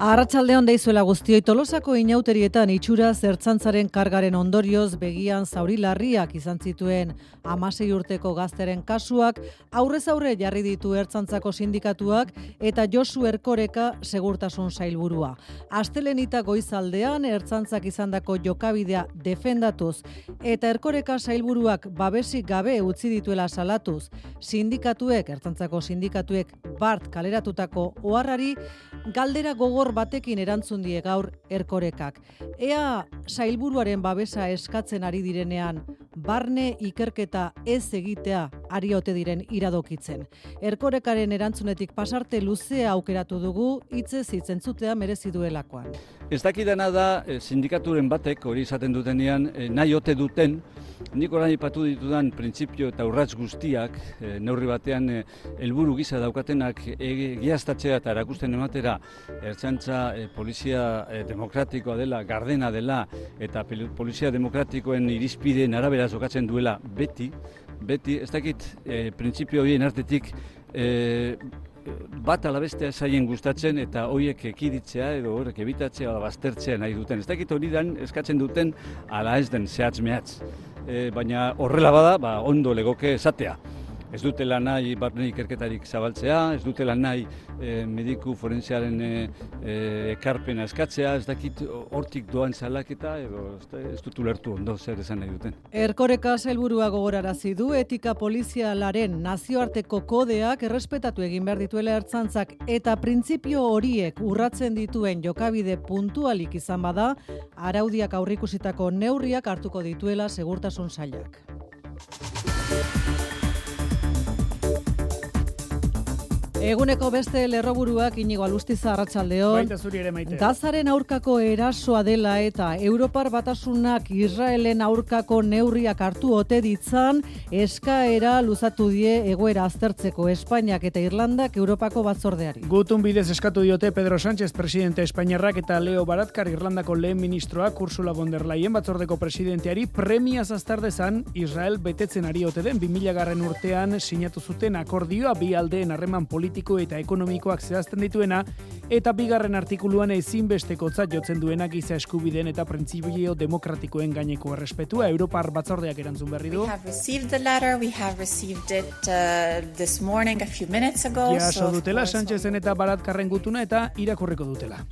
Arratsalde hon deizuela guztioi Tolosako inauterietan itxura zertzantzaren kargaren ondorioz begian zauri larriak izan zituen amasei urteko gazteren kasuak aurrez aurre jarri ditu ertzantzako sindikatuak eta Josu Erkoreka segurtasun sailburua. Astelenita goizaldean ertzantzak izandako jokabidea defendatuz eta Erkoreka sailburuak babesik gabe utzi dituela salatuz sindikatuek ertzantzako sindikatuek bart kaleratutako oharrari galdera gogor batekin erantzun die gaur erkorekak. Ea sailburuaren babesa eskatzen ari direnean, barne ikerketa ez egitea ari ote diren iradokitzen. Erkorekaren erantzunetik pasarte luzea aukeratu dugu, hitze zitzen zutea merezi duelakoan. Ez dakidana da, eh, sindikaturen batek, hori izaten dutenean, eh, nahi ote duten, nik orain ipatu ditudan printzipio eta urratz guztiak, eh, neurri batean, helburu gisa daukatenak egiaztatzea eta erakusten ematera, ertzantza polizia demokratikoa dela, gardena dela, eta polizia demokratikoen irizpideen arabera zokatzen duela beti, beti, ez dakit, e, printzipio horien artetik, e, bat alabestea zaien gustatzen eta horiek ekiditzea edo horrek ebitatzea ala baztertzea nahi duten. Ez dakit hori dan eskatzen duten ala ez den zehatz mehatz. E, baina horrela bada, ba, ondo legoke esatea ez dutela nahi barne ikerketarik zabaltzea, ez dutela nahi e, mediku forensearen e, ekarpena eskatzea, ez dakit hortik doan salaketa edo ez dut ulertu ondo zer esan nahi duten. Erkoreka helburua gogorarazi du etika polizialaren nazioarteko kodeak errespetatu egin behar dituela ertzantzak eta printzipio horiek urratzen dituen jokabide puntualik izan bada, araudiak aurrikusitako neurriak hartuko dituela segurtasun sailak. Eguneko beste lerroburuak inigo alustiza arratsaldeon. Gazaren aurkako erasoa dela eta Europar batasunak Israelen aurkako neurriak hartu ote ditzan eskaera luzatu die egoera aztertzeko Espainiak eta Irlandak Europako batzordeari. Gutun bidez eskatu diote Pedro Sánchez presidente Espainiarrak eta Leo Baratkar Irlandako lehen ministroak Ursula von der Leyen batzordeko presidenteari premia dezan Israel betetzen ari ote den 2000 garren urtean sinatu zuten akordioa bi aldeen harreman politiko politiko eta ekonomikoak zehazten dituena, eta bigarren artikuluan ezinbestekotzat jotzen duena giza eskubideen eta printzipio demokratikoen gaineko errespetua. Europar batzordeak erantzun berri du. Jaso dutela, Sánchezen eta Baratkarren gutuna eta irakurreko dutela.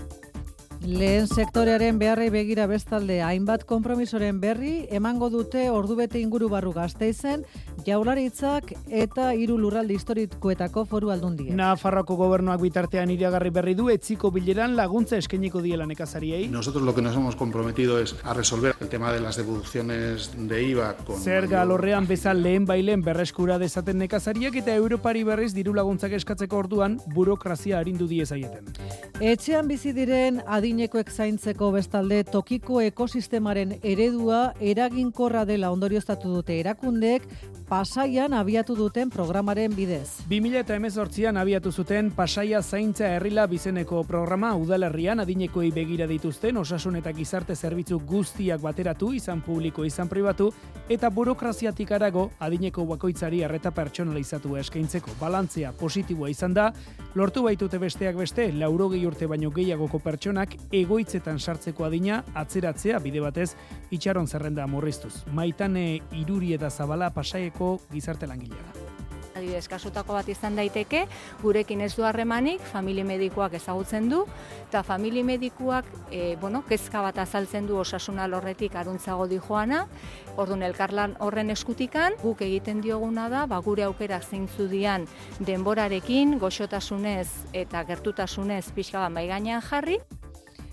Lehen sektorearen beharrei begira bestalde hainbat konpromisoren berri emango dute ordubete inguru barru gazteizen jaularitzak eta hiru lurralde historikoetako foru aldundia. Nafarroko gobernuak bitartean iragarri berri du etziko bileran laguntza eskeniko diela nekazariei. Nosotros lo que nos hemos comprometido es a resolver el tema de las devoluciones de IVA con Zerga lorrean bezal lehen bailen berreskura dezaten nekazariak eta Europari berriz diru laguntzak eskatzeko orduan burokrazia arindu diezaieten. Etxean bizi diren adin adinekoek zaintzeko bestalde tokiko ekosistemaren eredua eraginkorra dela ondorioztatu dute erakundeek pasaian abiatu duten programaren bidez. 2000 eta emezortzian abiatu zuten pasaia zaintza herrila bizeneko programa udalerrian adinekoei begira dituzten osasun eta gizarte zerbitzu guztiak bateratu izan publiko izan pribatu eta burokraziatik arago adineko bakoitzari arreta pertsonalizatu eskaintzeko balantzea positiboa izan da, lortu baitute besteak beste laurogei urte baino gehiagoko pertsonak egoitzetan sartzeko adina atzeratzea bide batez itxaron zerrenda murriztuz. Maitane iruri eta zabala pasaieko gizarte langilea adibidez, kasutako bat izan daiteke, gurekin ez du harremanik, famili medikuak ezagutzen du, eta famili medikuak, e, bueno, kezka bat azaltzen du osasuna lorretik aruntzago di joana, orduan elkarlan horren eskutikan, guk egiten dioguna da, ba, gure aukerak zeintzu dian denborarekin, goxotasunez eta gertutasunez pixka bat maigainan jarri,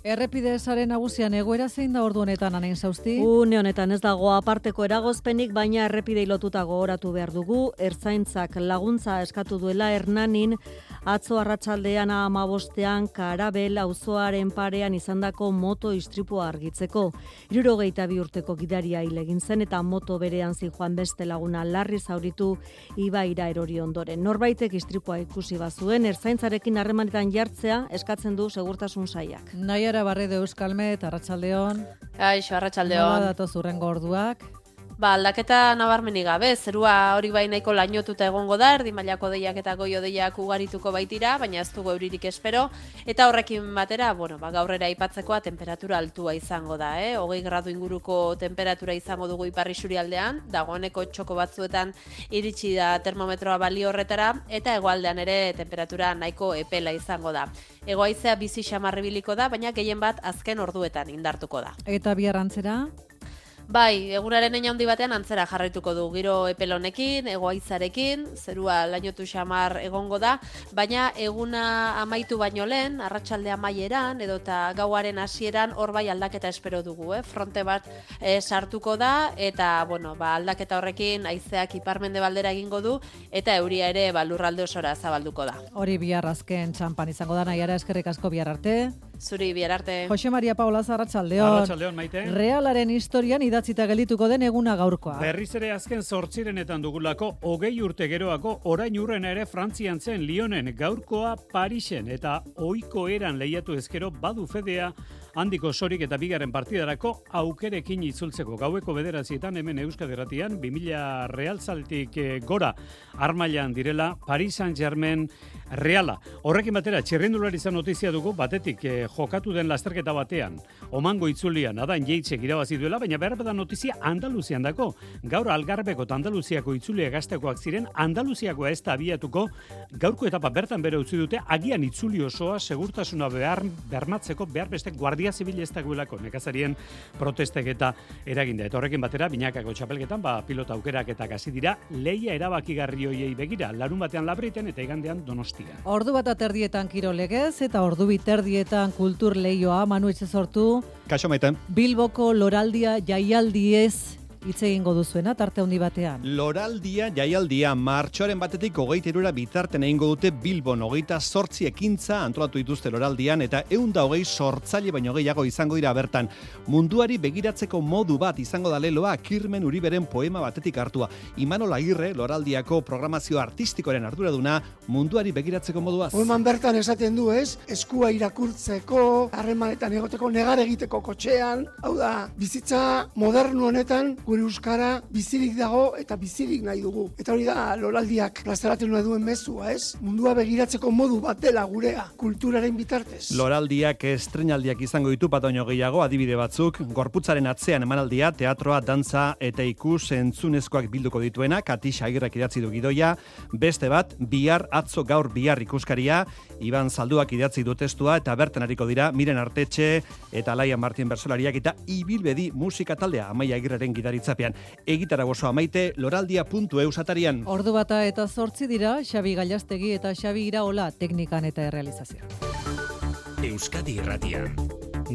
Errepide esaren nagusian egoera zein da ordu honetan anen zauzti? Une honetan ez dago aparteko eragozpenik, baina errepide lotuta gogoratu behar dugu. Ertzaintzak laguntza eskatu duela Hernanin atzo arratsaldean amabostean karabel auzoaren parean izandako moto istripua argitzeko. Irurogeita bi urteko gidaria hilegin zen eta moto berean zi joan beste laguna larri zauritu ibaira erori ondoren. Norbaitek istripua ikusi bazuen, ertzaintzarekin harremanetan jartzea eskatzen du segurtasun saiak. Naiara barre de Euskalmet, arratsaldeon. Aixo, arratsaldeon. Nola datoz urrengo orduak? Ba, aldaketa nabarmenik gabe, zerua hori bai nahiko lainotuta egongo da, erdi mailako deiak eta goio deiak ugarituko baitira, baina ez dugu euririk espero, eta horrekin batera, bueno, ba, gaurrera aipatzekoa temperatura altua izango da, eh? hogei gradu inguruko temperatura izango dugu iparri surialdean, dagoeneko txoko batzuetan iritsi da termometroa bali horretara, eta hegoaldean ere temperatura nahiko epela izango da. Egoaizea bizi xamarribiliko da, baina gehien bat azken orduetan indartuko da. Eta biarrantzera? Bai, egunaren eina handi batean antzera jarraituko du giro epelonekin, egoaizarekin, zerua lainotu xamar egongo da, baina eguna amaitu baino lehen, arratsalde amaieran, edo eta gauaren hasieran hor bai aldaketa espero dugu, eh? fronte bat eh, sartuko da, eta bueno, ba, aldaketa horrekin aizeak iparmende baldera egingo du, eta euria ere ba, lurralde osora zabalduko da. Hori bihar azken txampan izango da, nahiara eskerrik asko bihar arte. Zuri, bihar arte. Jose Maria Paula Zarratxaldeon. Arratxaldeon, maite. Realaren historian idatzita gelituko den eguna gaurkoa. Berriz ere azken zortzirenetan dugulako, hogei urte geroako orain urren ere Frantzian zen Lionen gaurkoa Parisen eta oiko eran lehiatu ezkero badu fedea handiko sorik eta bigarren partidarako aukerekin itzultzeko gaueko bederazietan hemen Euskal Geratian 2000 realzaltik eh, gora armailan direla Paris Saint-Germain Reala. Horrekin batera, txerrendulari izan notizia dugu, batetik eh, jokatu den lasterketa batean, omango itzulian, adan jeitzek irabazi duela, baina behar da notizia Andaluzian dako. Gaur Algarbeko eta Andaluziako itzulia gaztekoak ziren, Andaluziako ez da abiatuko, gaurko etapa bertan bere utzi dute, agian itzuli osoa segurtasuna behar, bermatzeko behar beste guardia zibil ez dagoelako nekazarien protestek eta eraginda. Eta horrekin batera, binakako txapelketan, ba, pilota aukerak eta gazi dira, leia erabakigarri hoiei begira, larun batean labriten eta igandean donosti guztia. Ordu bat aterdietan kirolegez eta ordu biterdietan kultur leioa Manu sortu. Kaixo maiten. Bilboko loraldia jaialdiez hitz egingo duzuena tarte handi batean. Loraldia jaialdia martxoaren batetik hogeita irura bitarten egingo dute Bilbon hogeita sortzi ekintza antolatu dituzte loraldian eta eunda hogei sortzaile baino gehiago izango dira bertan. Munduari begiratzeko modu bat izango da leloa kirmen uriberen poema batetik hartua. Imanol Agirre loraldiako programazio artistikoaren arduraduna munduari begiratzeko moduaz. Poeman bertan esaten du ez, eskua irakurtzeko, harremanetan egoteko, negar egiteko kotxean, hau da, bizitza modernu honetan, gure euskara bizirik dago eta bizirik nahi dugu. Eta hori da loraldiak plazaratzen duen mezua, ez? Mundua begiratzeko modu bat dela gurea, kulturaren bitartez. Loraldiak estrenaldiak izango ditu patoño gehiago, adibide batzuk, gorputzaren atzean emanaldia, teatroa, dantza eta ikus entzunezkoak bilduko dituena, katisa agirrak idatzi du gidoia, beste bat, bihar atzo gaur bihar ikuskaria, Iban Salduak idatzi du testua eta bertan hariko dira Miren Artetxe eta Laia Martin Bersolariak eta Ibilbedi musika taldea Amaia Agirreren gidaritzapean. Egitara gozoa maite loraldia.eu satarian. Ordu bata eta zortzi dira Xabi Gailastegi eta Xabi Iraola teknikan eta errealizazioa. Euskadi Irratian.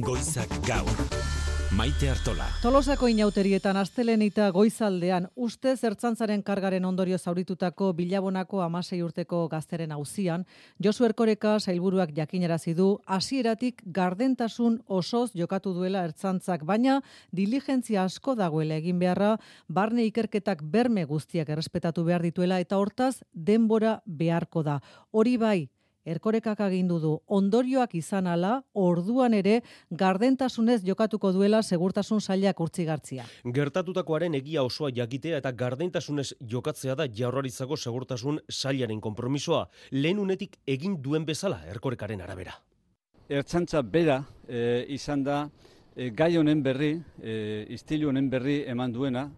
Goizak gaur. Maite Artola. Tolosako inauterietan astelenita goizaldean uste zertzantzaren kargaren ondorio zauritutako bilabonako amasei urteko gazteren hauzian, Josu Erkoreka sailburuak jakinarazi du hasieratik gardentasun osoz jokatu duela ertzantzak, baina diligentzia asko dagoela egin beharra, barne ikerketak berme guztiak errespetatu behar dituela eta hortaz denbora beharko da. Hori bai, Erkorekak agindu du ondorioak izan ala, orduan ere gardentasunez jokatuko duela segurtasun sailak urtzigartzia. Gertatutakoaren egia osoa jakitea eta gardentasunez jokatzea da jaurlaritzako segurtasun sailaren konpromisoa. Lehen unetik egin duen bezala erkorekaren arabera. Ertzantza bera e, izan da e, gai honen berri, e, istilu honen berri eman duena,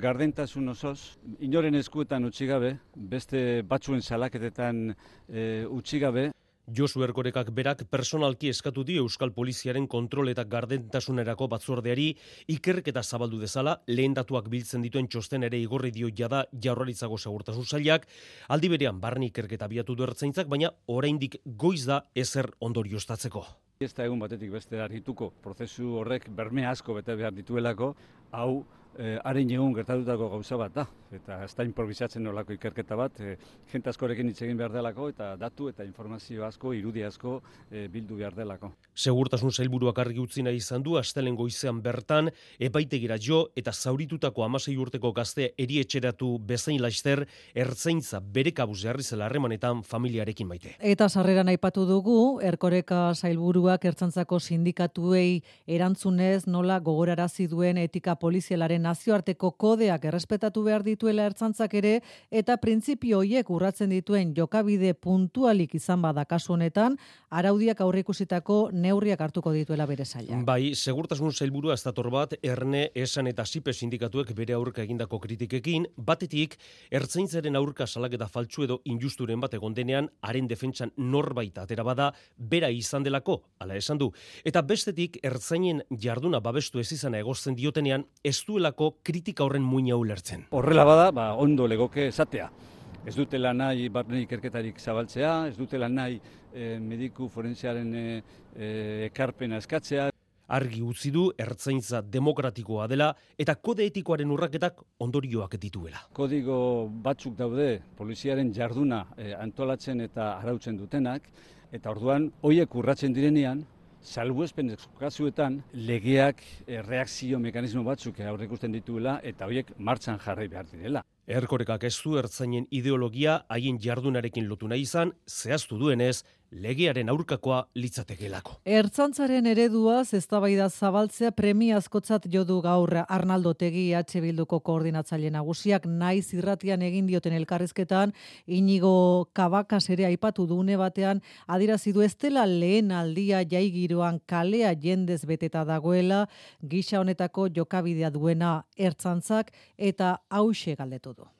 gardentasun osoz, inoren eskuetan utzi gabe, beste batzuen salaketetan e, utzi gabe. Josu Erkorekak berak personalki eskatu di Euskal Poliziaren kontrol eta gardentasunerako batzordeari ikerketa zabaldu dezala, lehen datuak biltzen dituen txosten ere igorri dio jada jaurraritzago segurtasun zailak, aldi berean barni ikerketa biatu du ertzaintzak, baina oraindik goiz da ezer ondorioztatzeko. Ez da egun batetik beste argituko, prozesu horrek berme asko bete behar dituelako, hau eh, haren egun gertatutako gauza bat da. Eta ez da improvisatzen nolako ikerketa bat, e, jente askorekin hitz egin behar delako, eta datu eta informazio asko, irudi asko e, bildu behar delako. Segurtasun zailburuak argi utzi nahi izan du, astelen goizean bertan, epaitegira jo eta zauritutako amasei urteko gazte erietxeratu bezain laizter, ertzaintza bere kabuz jarri zela harremanetan familiarekin maite. Eta sarreran aipatu dugu, erkoreka zailburuak ertzantzako sindikatuei erantzunez nola gogorarazi duen etika polizialaren nazioarteko kodeak errespetatu behar dituela ertzantzak ere, eta printzipio hoiek urratzen dituen jokabide puntualik izan bada kasu honetan, araudiak aurreikusitako neurriak hartuko dituela bere saia. Bai, segurtasun sailburua ez dator bat, erne, esan eta sipe sindikatuek bere aurka egindako kritikekin, batetik, ertzaintzaren aurka salaketa faltsu edo injusturen bat egon denean, haren defentsan norbait atera bada, bera izan delako, ala esan du. Eta bestetik, ertzainen jarduna babestu ez izana egozten diotenean, ez duelako kritika horren muina ulertzen. Horrela bada, ba, ondo legoke esatea. Ez dutela nahi barne ikerketarik zabaltzea, ez dutela nahi eh, mediku forensearen eh, eh, ekarpena eskatzea. Argi utzi du ertzaintza demokratikoa dela eta kode etikoaren urraketak ondorioak dituela. Kodigo batzuk daude poliziaren jarduna eh, antolatzen eta arautzen dutenak, eta orduan hoiek urratzen direnean, salbuespen kasuetan legeak eh, reakzio mekanismo batzuk aurreikusten dituela eta hoiek martxan jarri behar direla. Erkorekak ez du ertzainen ideologia haien jardunarekin lotu nahi izan, zehaztu duenez, legearen aurkakoa litzatekelako. Ertzantzaren ereduaz eztabaida zabaltzea premiazkotzat jo du gaur Arnaldo Tegi EH Bilduko koordinatzaile nagusiak naiz irratian egin dioten elkarrizketan Inigo Kabakas ere aipatu dune batean adirazi du ez dela lehen aldia jai giroan kalea jendez beteta dagoela gisa honetako jokabidea duena ertzantzak eta hause galdetu du.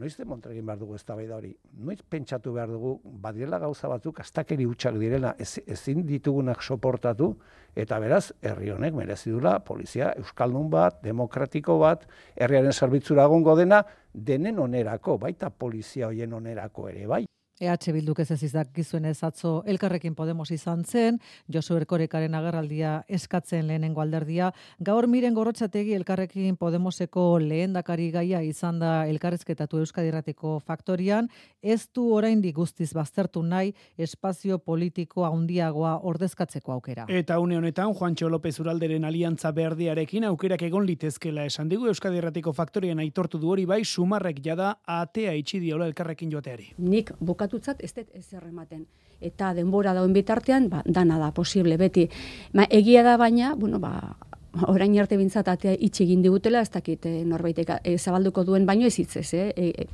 Noiz demontre egin behar dugu eztabaida hori? Noiz pentsatu behar dugu badirela gauza batzuk astakeri hutsak direla ez, ezin ditugunak soportatu eta beraz herri honek merezi dula polizia euskaldun bat, demokratiko bat, herriaren zerbitzura egongo dena denen onerako, baita polizia hoien onerako ere bai. EH Bilduk ez ez izak gizuen atzo elkarrekin Podemos izan zen, Josu Erkorekaren agerraldia eskatzen lehenengo alderdia. Gaur miren gorrotxategi elkarrekin Podemoseko lehen dakari gaia izan da elkarrezketatu Euskadirratiko faktorian, ez du oraindik guztiz baztertu nahi espazio politiko handiagoa ordezkatzeko aukera. Eta une honetan, Juancho López Uralderen aliantza berdiarekin aukerak egon litezkela esan digu Euskadirratiko faktorian aitortu du hori bai, sumarrek jada atea itxi diola elkarrekin joateari. Nik bukatutzat ez dut ezer ematen. Eta denbora dauen bitartean, ba, dana da posible beti. Ma, egia da baina, bueno, ba, orain arte bintzat atea itxi egin digutela, ez dakit eh, norbaitek eh, zabalduko duen baino ez hitzez, eh? E,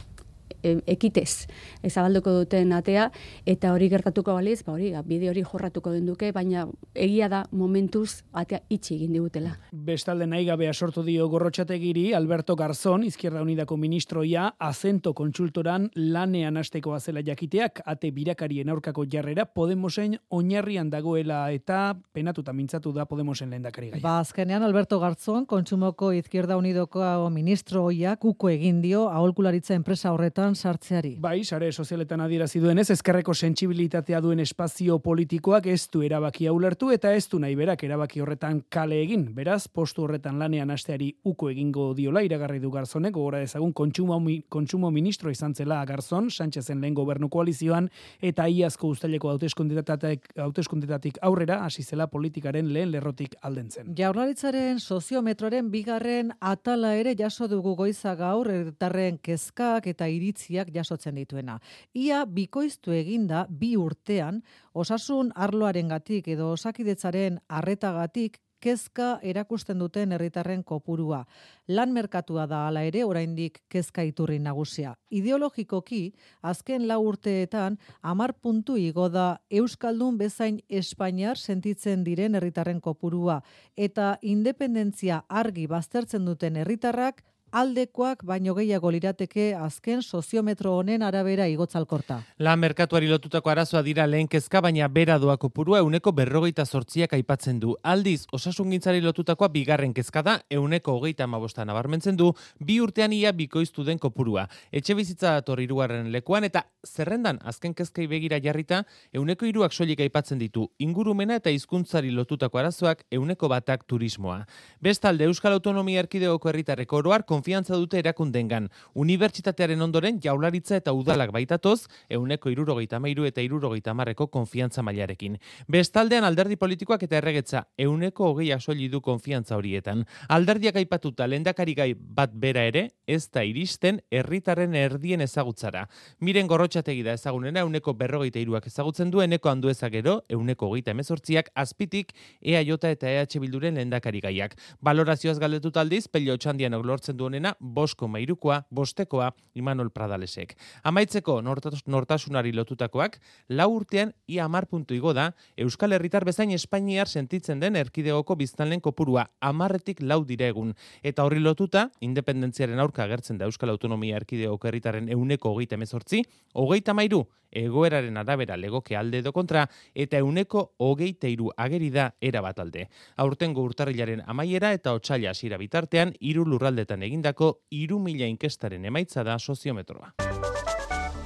e, e, ekitez zabalduko duten atea eta hori gertatuko baliz, ba hori, bide hori jorratuko den duke, baina egia da momentuz atea itxi egin digutela. Bestalde nahi gabea sortu dio gorrotxategiri Alberto Garzón, Izquierda Unidako ministroia, azento kontsultoran lanean hasteko azela jakiteak, ate birakarien aurkako jarrera Podemosen oinarrian dagoela eta penatuta mintzatu da Podemosen lehendakari gaia. Ba, azkenean Alberto Garzón, kontsumoko Izquierda Unidoko ministroia kuko egin dio aholkularitza enpresa horretan sartzeari. Bai, sare sozialetan adierazi duenez, ezkerreko sentsibilitatea duen espazio politikoak ez du erabaki ulertu eta ez du nahi berak erabaki horretan kale egin. Beraz, postu horretan lanean hasteari uko egingo diola iragarri du Garzonek, gogora ezagun kontsumo, kontsumo ministro izan zela Garzon, Sánchezen lehen gobernu koalizioan, eta iazko ustaileko hauteskundetatik aurrera, hasi zela politikaren lehen lerrotik aldentzen. Jaurlaritzaren soziometroren bigarren atala ere jaso dugu goiza gaur, ertarren kezkak eta iritziak jasotzen dituena. Ia bikoiztu eginda bi urtean, osasun arloarengatik edo osakidetzaren arretagatik kezka erakusten duten herritarren kopurua. Lan merkatua da hala ere oraindik kezka iturri nagusia. Ideologikoki, azken lau urteetan, amar puntu igo da Euskaldun bezain Espainiar sentitzen diren herritarren kopurua. Eta independentzia argi baztertzen duten herritarrak aldekoak baino gehiago lirateke azken soziometro honen arabera igotzalkorta. La merkatuari lotutako arazoa dira lehen kezka, baina bera doako purua euneko berrogeita sortziak aipatzen du. Aldiz, osasun gintzari lotutakoa bigarren kezka da, euneko hogeita amabosta nabarmentzen du, bi urtean ia bikoiztu den kopurua. Etxe bizitza dator irugarren lekuan, eta zerrendan azken kezkei begira jarrita, euneko iruak soilik aipatzen ditu, ingurumena eta hizkuntzari lotutako arazoak euneko batak turismoa. Bestalde, Euskal Autonomia Erkideoko herritarreko oroar konfiantza dute erakundengan. Unibertsitatearen ondoren jaularitza eta udalak baitatoz, euneko irurogeita mairu eta irurogeita marreko konfiantza mailarekin. Bestaldean alderdi politikoak eta erregetza, euneko hogei soili du konfiantza horietan. Alderdiak aipatuta lendakari gai bat bera ere, ez da iristen herritarren erdien ezagutzara. Miren gorrotxategi da ezagunena euneko berrogeita iruak ezagutzen du, eneko handu ezagero, euneko hogeita emezortziak, azpitik EAJ eta EH Bilduren lendakari gaiak. Balorazioaz galdetu aldiz, pelio txandian lortzen duenena, bosko mairukoa, bostekoa, Imanol Pradalesek. Amaitzeko nortasunari lotutakoak, lau urtean ia amar puntu igo da, Euskal Herritar bezain Espainiar sentitzen den erkidegoko biztanlen kopurua, amarretik lau dire egun. Eta horri lotuta, independentziaren aurka agertzen da Euskal Autonomia erkidegoko herritaren euneko hogeita emezortzi, hogeita mairu, egoeraren arabera legoke alde edo kontra, eta euneko hogeita iru ageri da era bat alde. Aurtengo urtarrilaren amaiera eta otxaila hasiera bitartean, hiru lurraldetan egindako hiru mila inkestaren emaitza da soziometroa.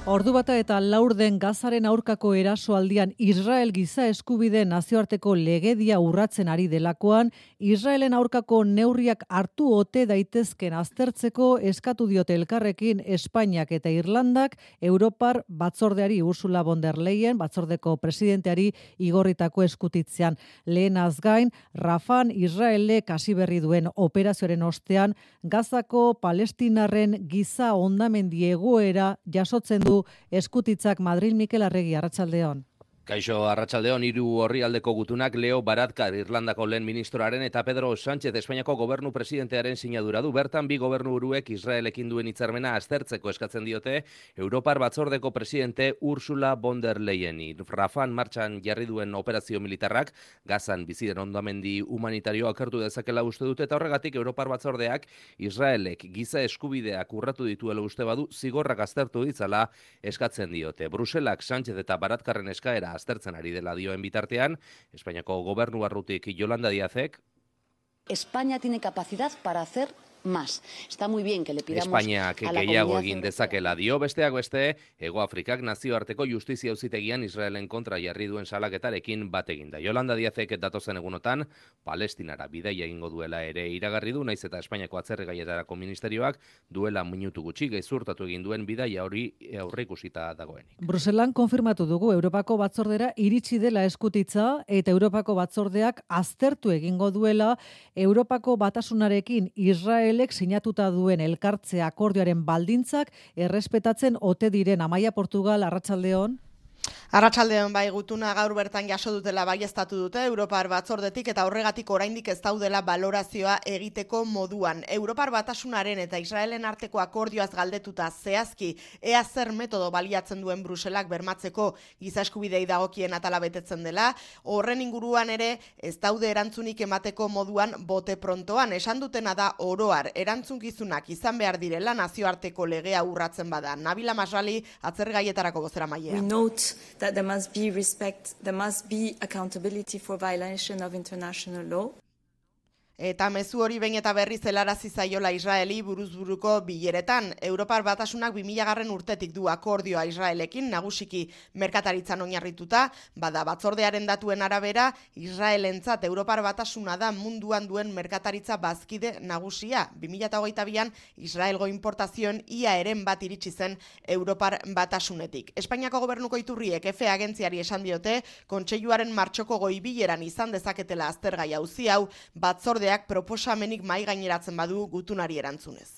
Ordu bata eta laurden gazaren aurkako erasoaldian Israel giza eskubide nazioarteko legedia urratzen ari delakoan, Israelen aurkako neurriak hartu ote daitezken aztertzeko eskatu diote elkarrekin Espainiak eta Irlandak Europar batzordeari Ursula von der Leyen, batzordeko presidenteari igorritako eskutitzean. Lehen azgain, Rafan Israele kasi berri duen operazioaren ostean, gazako palestinarren giza ondamendi egoera jasotzen du eskutitzak Madrid Mikel Arregi Arratsaldeon. Kaixo Arratsaldeon hiru orrialdeko gutunak Leo Baratkar Irlandako lehen ministroaren eta Pedro Sánchez Espainiako gobernu presidentearen sinadura du. Bertan bi gobernu buruek Israelekin duen hitzarmena aztertzeko eskatzen diote Europar batzordeko presidente Ursula von der Leyeni. Rafan martxan jarri duen operazio militarrak Gazan biziren ondamendi humanitario akertu dezakela uste dute eta horregatik Europar batzordeak Israelek giza eskubideak urratu dituela uste badu zigorrak aztertu ditzala eskatzen diote. Bruselak Sánchez eta Baratkarren eskaera aztertzen ari dela dioen bitartean, Espainiako gobernu barrutik Yolanda Diazek. España tiene capacidad para hacer más. Está muy bien que le pidamos Espainiak gehiago egin dezakela dio besteak beste, Ego Afrikak nazioarteko justizia auzitegian Israelen kontra jarri duen salaketarekin bat eginda. Yolanda Diazek datozen egunotan, Palestinara bidaia egingo duela ere iragarri du, naiz eta Espainiako atzerri gaietarako ministerioak duela minutu gutxi gezurtatu egin duen bidaia hori aurreikusita dagoen. Bruselan konfirmatu dugu Europako batzordera iritsi dela eskutitza eta Europako batzordeak aztertu egingo duela Europako batasunarekin Israel Israelek sinatuta duen elkartze akordioaren baldintzak errespetatzen ote diren. Amaia Portugal arratsaldeon Arratsaldeon bai gutuna gaur bertan jaso dutela baiestatu dute Europar batzordetik eta horregatik oraindik ez daudela balorazioa egiteko moduan. Europar batasunaren eta Israelen arteko akordioaz galdetuta zehazki ea zer metodo baliatzen duen Bruselak bermatzeko giza eskubidei dagokien atala betetzen dela, horren inguruan ere ez daude erantzunik emateko moduan bote prontoan. Esan dutena da oroar erantzunkizunak izan behar direla nazioarteko legea urratzen bada. Nabila Masrali atzergaietarako gozera mailea that there must be respect, there must be accountability for violation of international law. Eta mezu hori behin eta berri zelarazi zaiola Israeli buruzburuko bileretan. Europar batasunak 2000 garren urtetik du akordioa Israelekin, nagusiki merkataritzan oinarrituta, bada batzordearen datuen arabera, Israelentzat Europar batasuna da munduan duen merkataritza bazkide nagusia. 2008an Israelgo importazioen ia eren bat iritsi zen Europar batasunetik. Espainiako gobernuko iturriek EFE agentziari esan diote, kontseiluaren martxoko goibileran izan dezaketela aztergai hauzi hau, batzordea proposamenik mai gaineratzen badu gutunari erantzunez.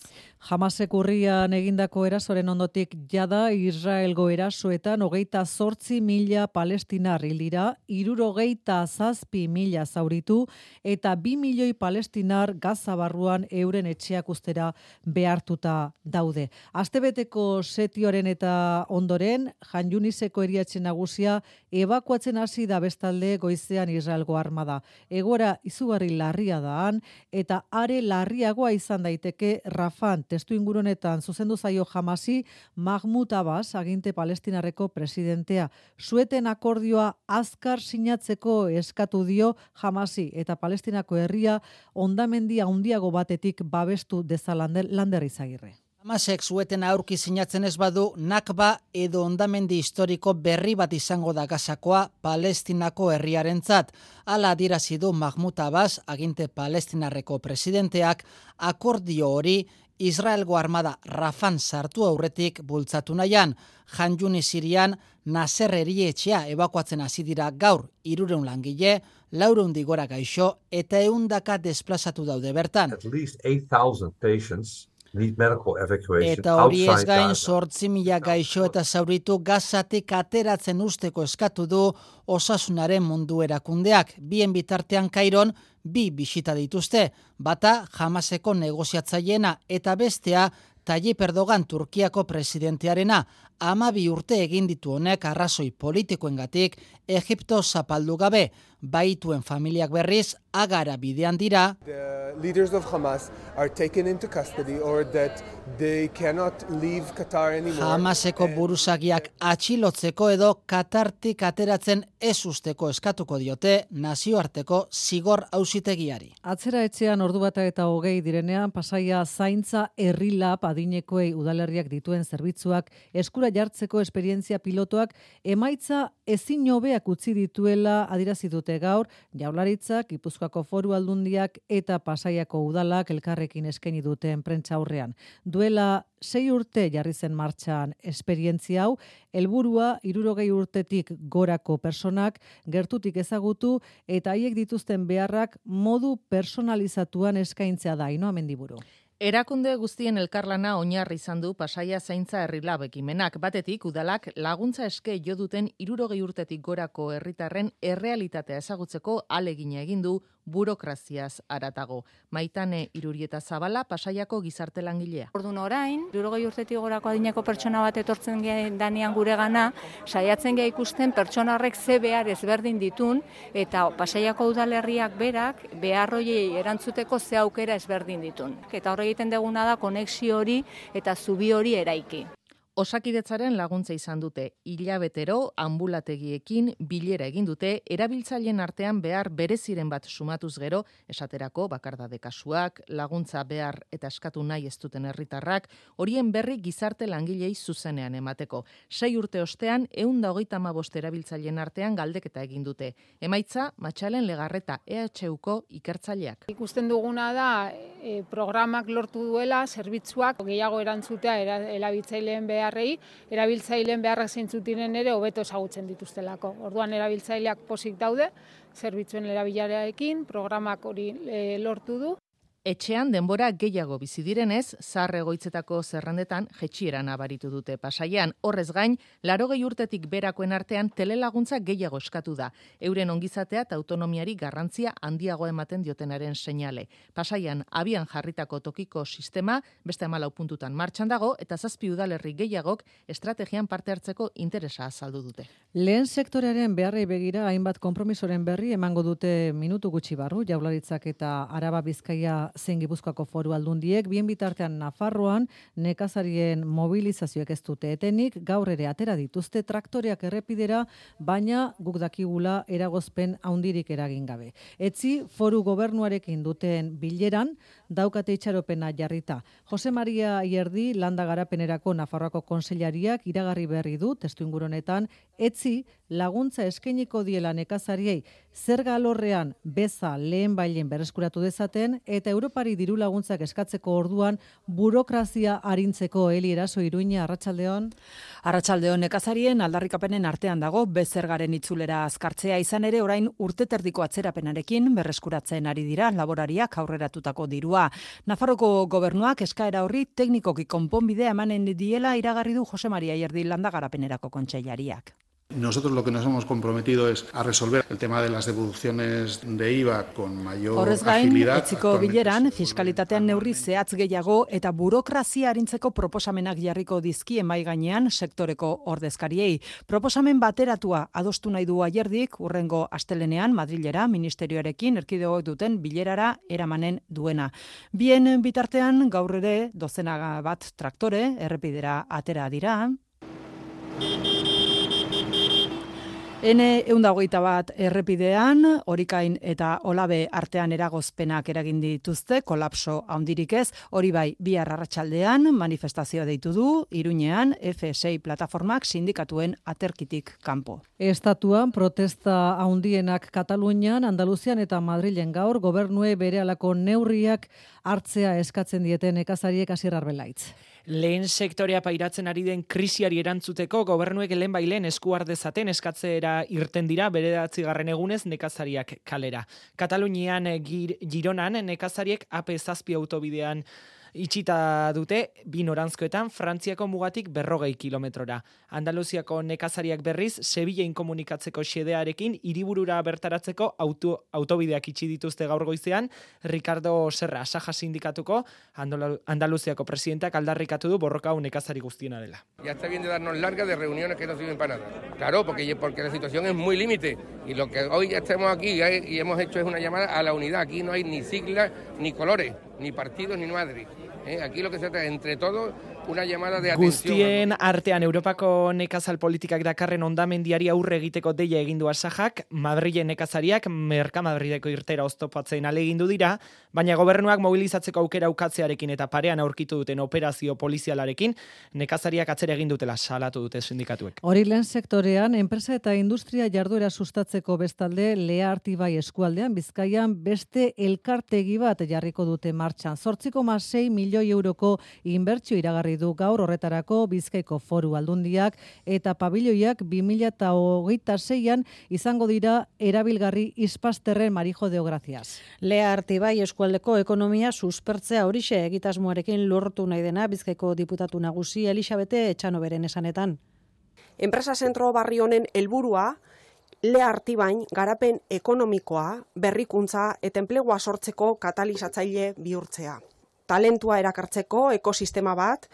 Hamasek urrian egindako erasoren ondotik jada Israelgo erasoetan hogeita zortzi mila palestinar hildira, irurogeita zazpi mila zauritu eta bi milioi palestinar gazabarruan euren etxeak ustera behartuta daude. Astebeteko setioren eta ondoren, Jan Juniseko eriatzen nagusia ebakuatzen hasi da bestalde goizean Israelgo armada. Egora izugarri larria daan eta are larriagoa izan daiteke Rafan testu ingurunetan zuzendu zaio jamasi Mahmud Abbas aginte palestinarreko presidentea. Sueten akordioa azkar sinatzeko eskatu dio jamasi eta palestinako herria ondamendia handiago batetik babestu dezalander lander izagirre. Hamasek zueten aurki sinatzen ez badu, nakba edo ondamendi historiko berri bat izango da gazakoa palestinako herriarentzat. Ala adirazi du Mahmud Abbas, aginte palestinarreko presidenteak, akordio hori Israelgo armada Rafan sartu aurretik bultzatu nahian. Janjuni Sirian Naser etxea ebakuatzen hasi dira gaur irureun langile, laureun digora gaixo eta eundaka desplazatu daude bertan. At least 8,000 patients Eta hori ez gain sortzi mila gaixo eta zauritu gazatik ateratzen usteko eskatu du osasunaren mundu erakundeak. Bien bitartean kairon, bi bisita dituzte, bata jamaseko negoziatzaiena eta bestea Tayyip Erdogan Turkiako presidentearena ama bi urte egin ditu honek arrazoi politikoengatik Egipto zapaldu gabe, baituen familiak berriz agara bidean dira. The leaders of Hamas are taken into custody or that they cannot leave Qatar anymore. Hamaseko buruzagiak atxilotzeko edo Katartik ateratzen ez usteko eskatuko diote nazioarteko zigor hausitegiari. Atzera etxean ordu bata eta hogei direnean pasaia zaintza herrilap adinekoei udalerriak dituen zerbitzuak eskura jartzeko esperientzia pilotoak emaitza ezin hobeak utzi dituela adirazi dute gaur Jaurlaritzak, Gipuzkoako Foru Aldundiak eta Pasaiako udalak elkarrekin eskaini duten prentza aurrean. Duela sei urte jarri zen martxan esperientzia hau, helburua irurogei urtetik gorako personak gertutik ezagutu eta haiek dituzten beharrak modu personalizatuan eskaintzea da, inoa mendiburu. Erakunde guztien elkarlana oinarri izan du pasaia zaintza herrilab ekimenak. Batetik, udalak laguntza eske jo duten irurogei urtetik gorako herritarren errealitatea ezagutzeko alegina egin du burokraziaz aratago. Maitane irurieta zabala pasaiako gizarte langilea. Ordun orain, irurogei urtetik gorako adineko pertsona bat etortzen danean gure gana, saiatzen geha ikusten pertsona horrek ze behar ezberdin ditun, eta pasaiako udalerriak berak beharroiei erantzuteko ze aukera ezberdin ditun. Eta horre egiten deguna da konexio hori eta zubi hori eraiki. Osakidetzaren laguntza izan dute. Hilabetero ambulategiekin bilera egin dute erabiltzaileen artean behar bereziren bat sumatuz gero esaterako bakardade kasuak laguntza behar eta eskatu nahi ez duten herritarrak horien berri gizarte langilei zuzenean emateko. Sei urte ostean 135 erabiltzaileen artean galdeketa egin dute. Emaitza matxalen legarreta EHUko ikertzaileak. Ikusten duguna da e, programak lortu duela zerbitzuak gehiago erantzutea erabiltzaileen behar beharrei, erabiltzaileen beharrak zeintzuk diren ere hobeto ezagutzen dituztelako. Orduan erabiltzaileak posik daude, zerbitzuen erabilarearekin, programak hori e, lortu du Etxean denbora gehiago bizi direnez, zarre egoitzetako zerrandetan jetxiera nabaritu dute pasaian. Horrez gain, laro gehi urtetik berakoen artean telelaguntza gehiago eskatu da. Euren ongizatea eta autonomiari garrantzia handiago ematen diotenaren seinale. Pasaian, abian jarritako tokiko sistema, beste amalau puntutan martxan dago, eta zazpi udalerri gehiagok estrategian parte hartzeko interesa azaldu dute. Lehen sektorearen beharrei begira, hainbat kompromisoren berri emango dute minutu gutxi barru, jaularitzak eta araba bizkaia zein Gipuzkoako Foru Aldundiek bien bitartean Nafarroan nekazarien mobilizazioek ez dute etenik gaur ere atera dituzte traktoreak errepidera baina guk dakigula eragozpen handirik eragin gabe. Etzi Foru Gobernuarekin duten bileran daukate itxaropena jarrita. Jose Maria Ierdi landa garapenerako Nafarroako konseilariak iragarri berri du testu inguronetan etzi laguntza eskainiko diela nekazariei zerga alorrean beza lehen bailen berreskuratu dezaten eta Europari diru laguntzak eskatzeko orduan burokrazia arintzeko heli eraso iruña arratsaldeon Arratsaldeon nekazarien aldarrikapenen artean dago bezergaren itzulera azkartzea izan ere orain urteterdiko atzerapenarekin berreskuratzen ari dira laborariak aurreratutako dirua. Nafarroko gobernuak eskaera horri teknikoki konponbidea emanen diela iragarri du Jose Maria Ierdi landagarapenerako kontseilariak. Nosotros lo que nos hemos comprometido es a resolver el tema de las devoluciones de IVA con mayor Horrez gain, agilidad. etziko bileran, fiskalitatean neurri zehatz gehiago eta burokrazia harintzeko proposamenak jarriko dizki emai gainean sektoreko ordezkariei. Proposamen bateratua adostu nahi du aierdik, urrengo astelenean Madrilera ministerioarekin erkidegoak duten bilerara eramanen duena. Bien bitartean gaur ere dozena bat traktore errepidera atera dira. Ene eundagoita bat errepidean, horikain eta olabe artean eragozpenak eragin dituzte, kolapso handirik ez, hori bai, bi arratsaldean manifestazioa deitu du, iruñean, F6 plataformak sindikatuen aterkitik kanpo. Estatuan protesta handienak Katalunian, Andaluzian eta Madrilen gaur, gobernue bere alako neurriak hartzea eskatzen dieten ekazariek asirrar belaitz lehen sektorea pairatzen ari den krisiari erantzuteko gobernuek lehen bailen eskuar dezaten eskatzera irten dira bederatzi garren egunez nekazariak kalera. Katalunian gir, Gironan nekazariek AP zazpi autobidean itxita dute bi norantzkoetan Frantziako mugatik berrogei kilometrora. Andaluziako nekazariak berriz, Sevilla inkomunikatzeko xedearekin, hiriburura bertaratzeko auto, autobideak itxi dituzte gaur goizean, Ricardo Serra, Saja Sindikatuko, Andaluziako presidentak aldarrikatu du borroka nekazari guztiena dela. Ya está bien de darnos larga de reuniones que no sirven para nada. Claro, porque, porque la situación es muy límite y lo que hoy ya estamos aquí y hemos hecho es una llamada a la unidad. Aquí no hay ni siglas, ni colores, ni partidos, ni madres. ¿eh? Aquí lo que se trata entre todos una llamada de atención. Guztien artean Europako nekazal politikak dakarren ondamendiari aurre egiteko deia egindu asajak, Madrilen nekazariak Merka Madrideko irtera oztopatzen alegindu dira, baina gobernuak mobilizatzeko aukera ukatzearekin eta parean aurkitu duten operazio polizialarekin, nekazariak atzera egin dutela salatu dute sindikatuek. Hori lehen sektorean, enpresa eta industria jarduera sustatzeko bestalde, lea artibai eskualdean, bizkaian beste elkartegi bat jarriko dute martxan. Zortziko 6 milioi euroko inbertsio iragarri du gaur horretarako Bizkaiko Foru Aldundiak eta pabiloiak 2026an izango dira erabilgarri ispasterren marijo de gracias. Lea Artibai eskualdeko ekonomia suspertzea horixe egitasmoarekin lortu nahi dena Bizkaiko diputatu nagusi Elisabete Etxanoberen esanetan. Enpresa zentro barri honen helburua Lea Artibain garapen ekonomikoa, berrikuntza eta enplegua sortzeko katalizatzaile bihurtzea talentua erakartzeko ekosistema bat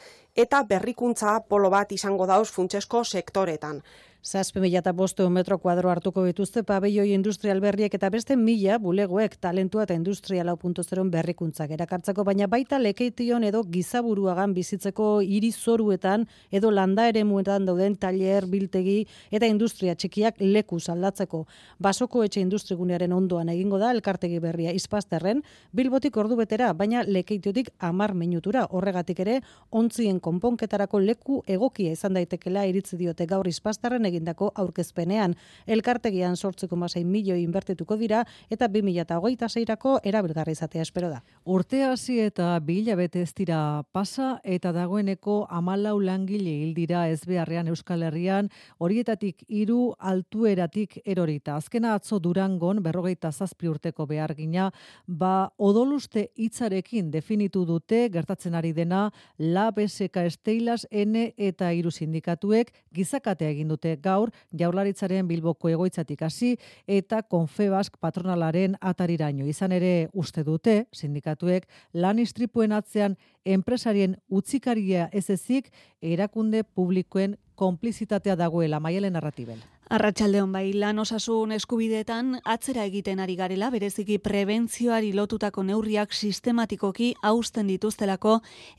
eta berrikuntza polo bat izango dauz funtsesko sektoretan. Zazpe mila eta boste metro kuadro hartuko bituzte pabelloi industrial berriek eta beste mila bulegoek talentua eta industria lau berrikuntzak erakartzeko, baina baita lekeition edo gizaburuagan bizitzeko hiri zoruetan edo landa ere muetan dauden taller, biltegi eta industria txikiak leku aldatzeko. Basoko etxe industrigunearen ondoan egingo da elkartegi berria izpazterren, bilbotik ordu betera, baina lekeitiotik amar minutura horregatik ere, ontzien konponketarako leku egokia izan daitekela iritzi diote gaur izpazterren egindako aurkezpenean. Elkartegian sortzeko masai milioi inbertituko dira eta 2008-ko erabilgarri izatea espero da. Urte hasi eta bila bete ez dira pasa eta dagoeneko amalau langile hil dira ez beharrean Euskal Herrian horietatik hiru altueratik erorita. Azkena atzo durangon berrogeita zazpi urteko behar gina, ba odoluste hitzarekin definitu dute gertatzen ari dena la BSK Esteilas N eta hiru sindikatuek gizakatea egin dute gaur jaurlaritzaren bilboko egoitzatik hasi eta konfebask patronalaren atariraino. Izan ere uste dute sindikatuek lan istripuen atzean enpresarien utzikaria ez ezik erakunde publikoen konplizitatea dagoela maialen narratibel. Arratxaldeon bai, lan osasun eskubideetan atzera egiten ari garela, bereziki prebentzioari lotutako neurriak sistematikoki hausten dituztelako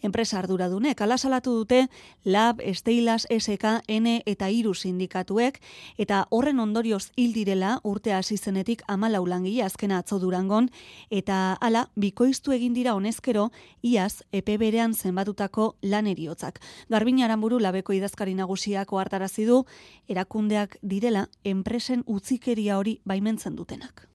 enpresa arduradunek. Ala salatu dute Lab, Esteilas, SK, N eta Iru sindikatuek, eta horren ondorioz hil direla urte hasi zenetik amalau langile azkena atzo durangon, eta ala bikoiztu egin dira honezkero, iaz, epe berean zenbatutako lan eriotzak. Garbin Aramburu labeko idazkari nagusiako hartarazi du, erakundeak direla enpresen utzikeria hori baimentzen dutenak.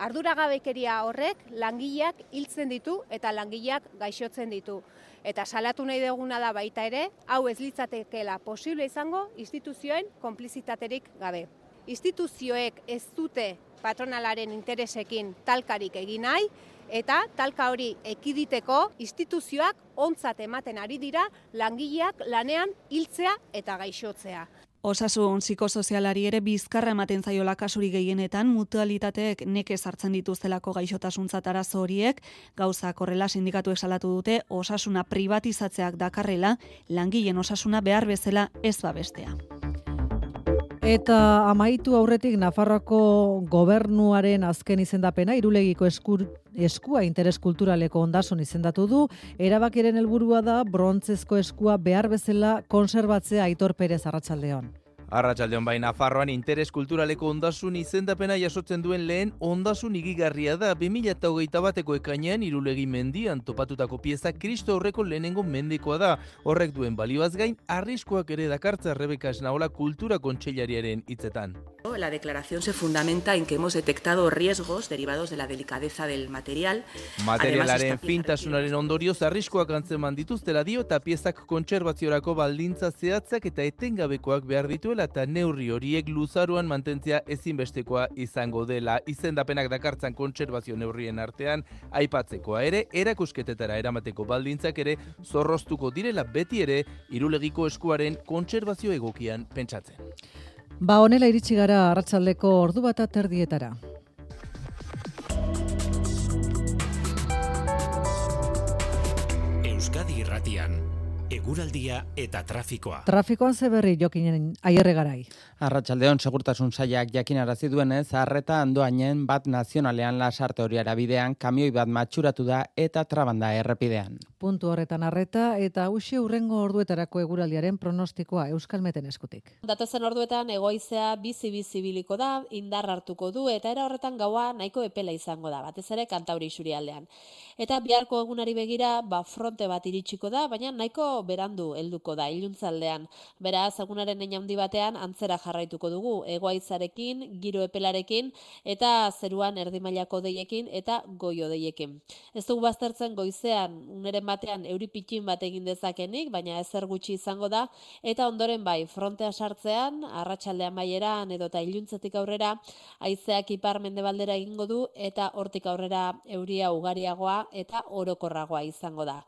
Arduragabekeria horrek langileak hiltzen ditu eta langileak gaixotzen ditu. Eta salatu nahi duguna da baita ere, hau ez litzatekeela posible izango instituzioen konplizitaterik gabe. Instituzioek ez dute patronalaren interesekin talkarik egin nahi, eta talka hori ekiditeko instituzioak ontzat ematen ari dira langileak lanean hiltzea eta gaixotzea. Osasun psikosozialari ere bizkarra ematen zaiola kasuri gehienetan mutualitateek neke sartzen dituztelako gaixotasuntzat arazo horiek, gauza korrela sindikatu esalatu dute osasuna privatizatzeak dakarrela, langileen osasuna behar bezala ez babestea. Eta amaitu aurretik Nafarroako gobernuaren azken izendapena irulegiko eskur, eskua interes kulturaleko ondasun izendatu du, erabakiren helburua da brontzezko eskua behar bezala konserbatzea Aitor Perez Arratsaldeon. Arratxaldeon baina Farroan interes kulturaleko ondasun izendapena jasotzen duen lehen ondasun igigarria da 2008 bateko ekainean irulegi mendian topatutako pieza kristo horreko lehenengo mendikoa da. Horrek duen balioaz gain, arriskoak ere dakartza Rebeka Esnaola kultura kontseilariaren hitzetan. La declaración se fundamenta en que hemos detectado riesgos derivados de la delicadeza del material. Materialaren fintasunaren ondorioz arriskoak antzeman dituztela dio eta piezak kontserbaziorako baldintza zehatzak eta etengabekoak behar dituela eta neurri horiek luzaruan mantentzia ezinbestekoa izango dela. Izendapenak dakartzan kontserbazio neurrien artean aipatzekoa ere, erakusketetara eramateko baldintzak ere zorroztuko direla beti ere irulegiko eskuaren kontserbazio egokian pentsatzen. Ba honela iritsi gara arratsaldeko ordu bat aterdietara. Euskadi Irratian eguraldia eta trafikoa. Trafikoan ze berri jokinen aierre garai. Arratsaldeon segurtasun saiak jakinarazi duenez, harreta andoainen bat nazionalean lasarte horiara bidean kamioi bat matxuratu da eta trabanda errepidean. Puntu horretan harreta eta usi urrengo orduetarako eguraldiaren pronostikoa Euskalmeten eskutik. Datozen orduetan egoizea bizi bizi biliko da, indar hartuko du eta era horretan gaua nahiko epela izango da, batez ere kantauri aldean. Eta biharko egunari begira, ba fronte bat iritsiko da, baina nahiko berandu helduko da iluntzaldean. Beraz, egunaren handi batean antzera jarraituko dugu egoaizarekin, giro epelarekin eta zeruan erdimailako deiekin eta goio deiekin. Ez dugu baztertzen goizean uneren batean euripitin bat egin dezakenik, baina ezer gutxi izango da eta ondoren bai frontea sartzean, arratsaldean baieran edo eta iluntzetik aurrera haizeak ipar mendebaldera egingo du eta hortik aurrera euria ugariagoa eta orokorragoa izango da.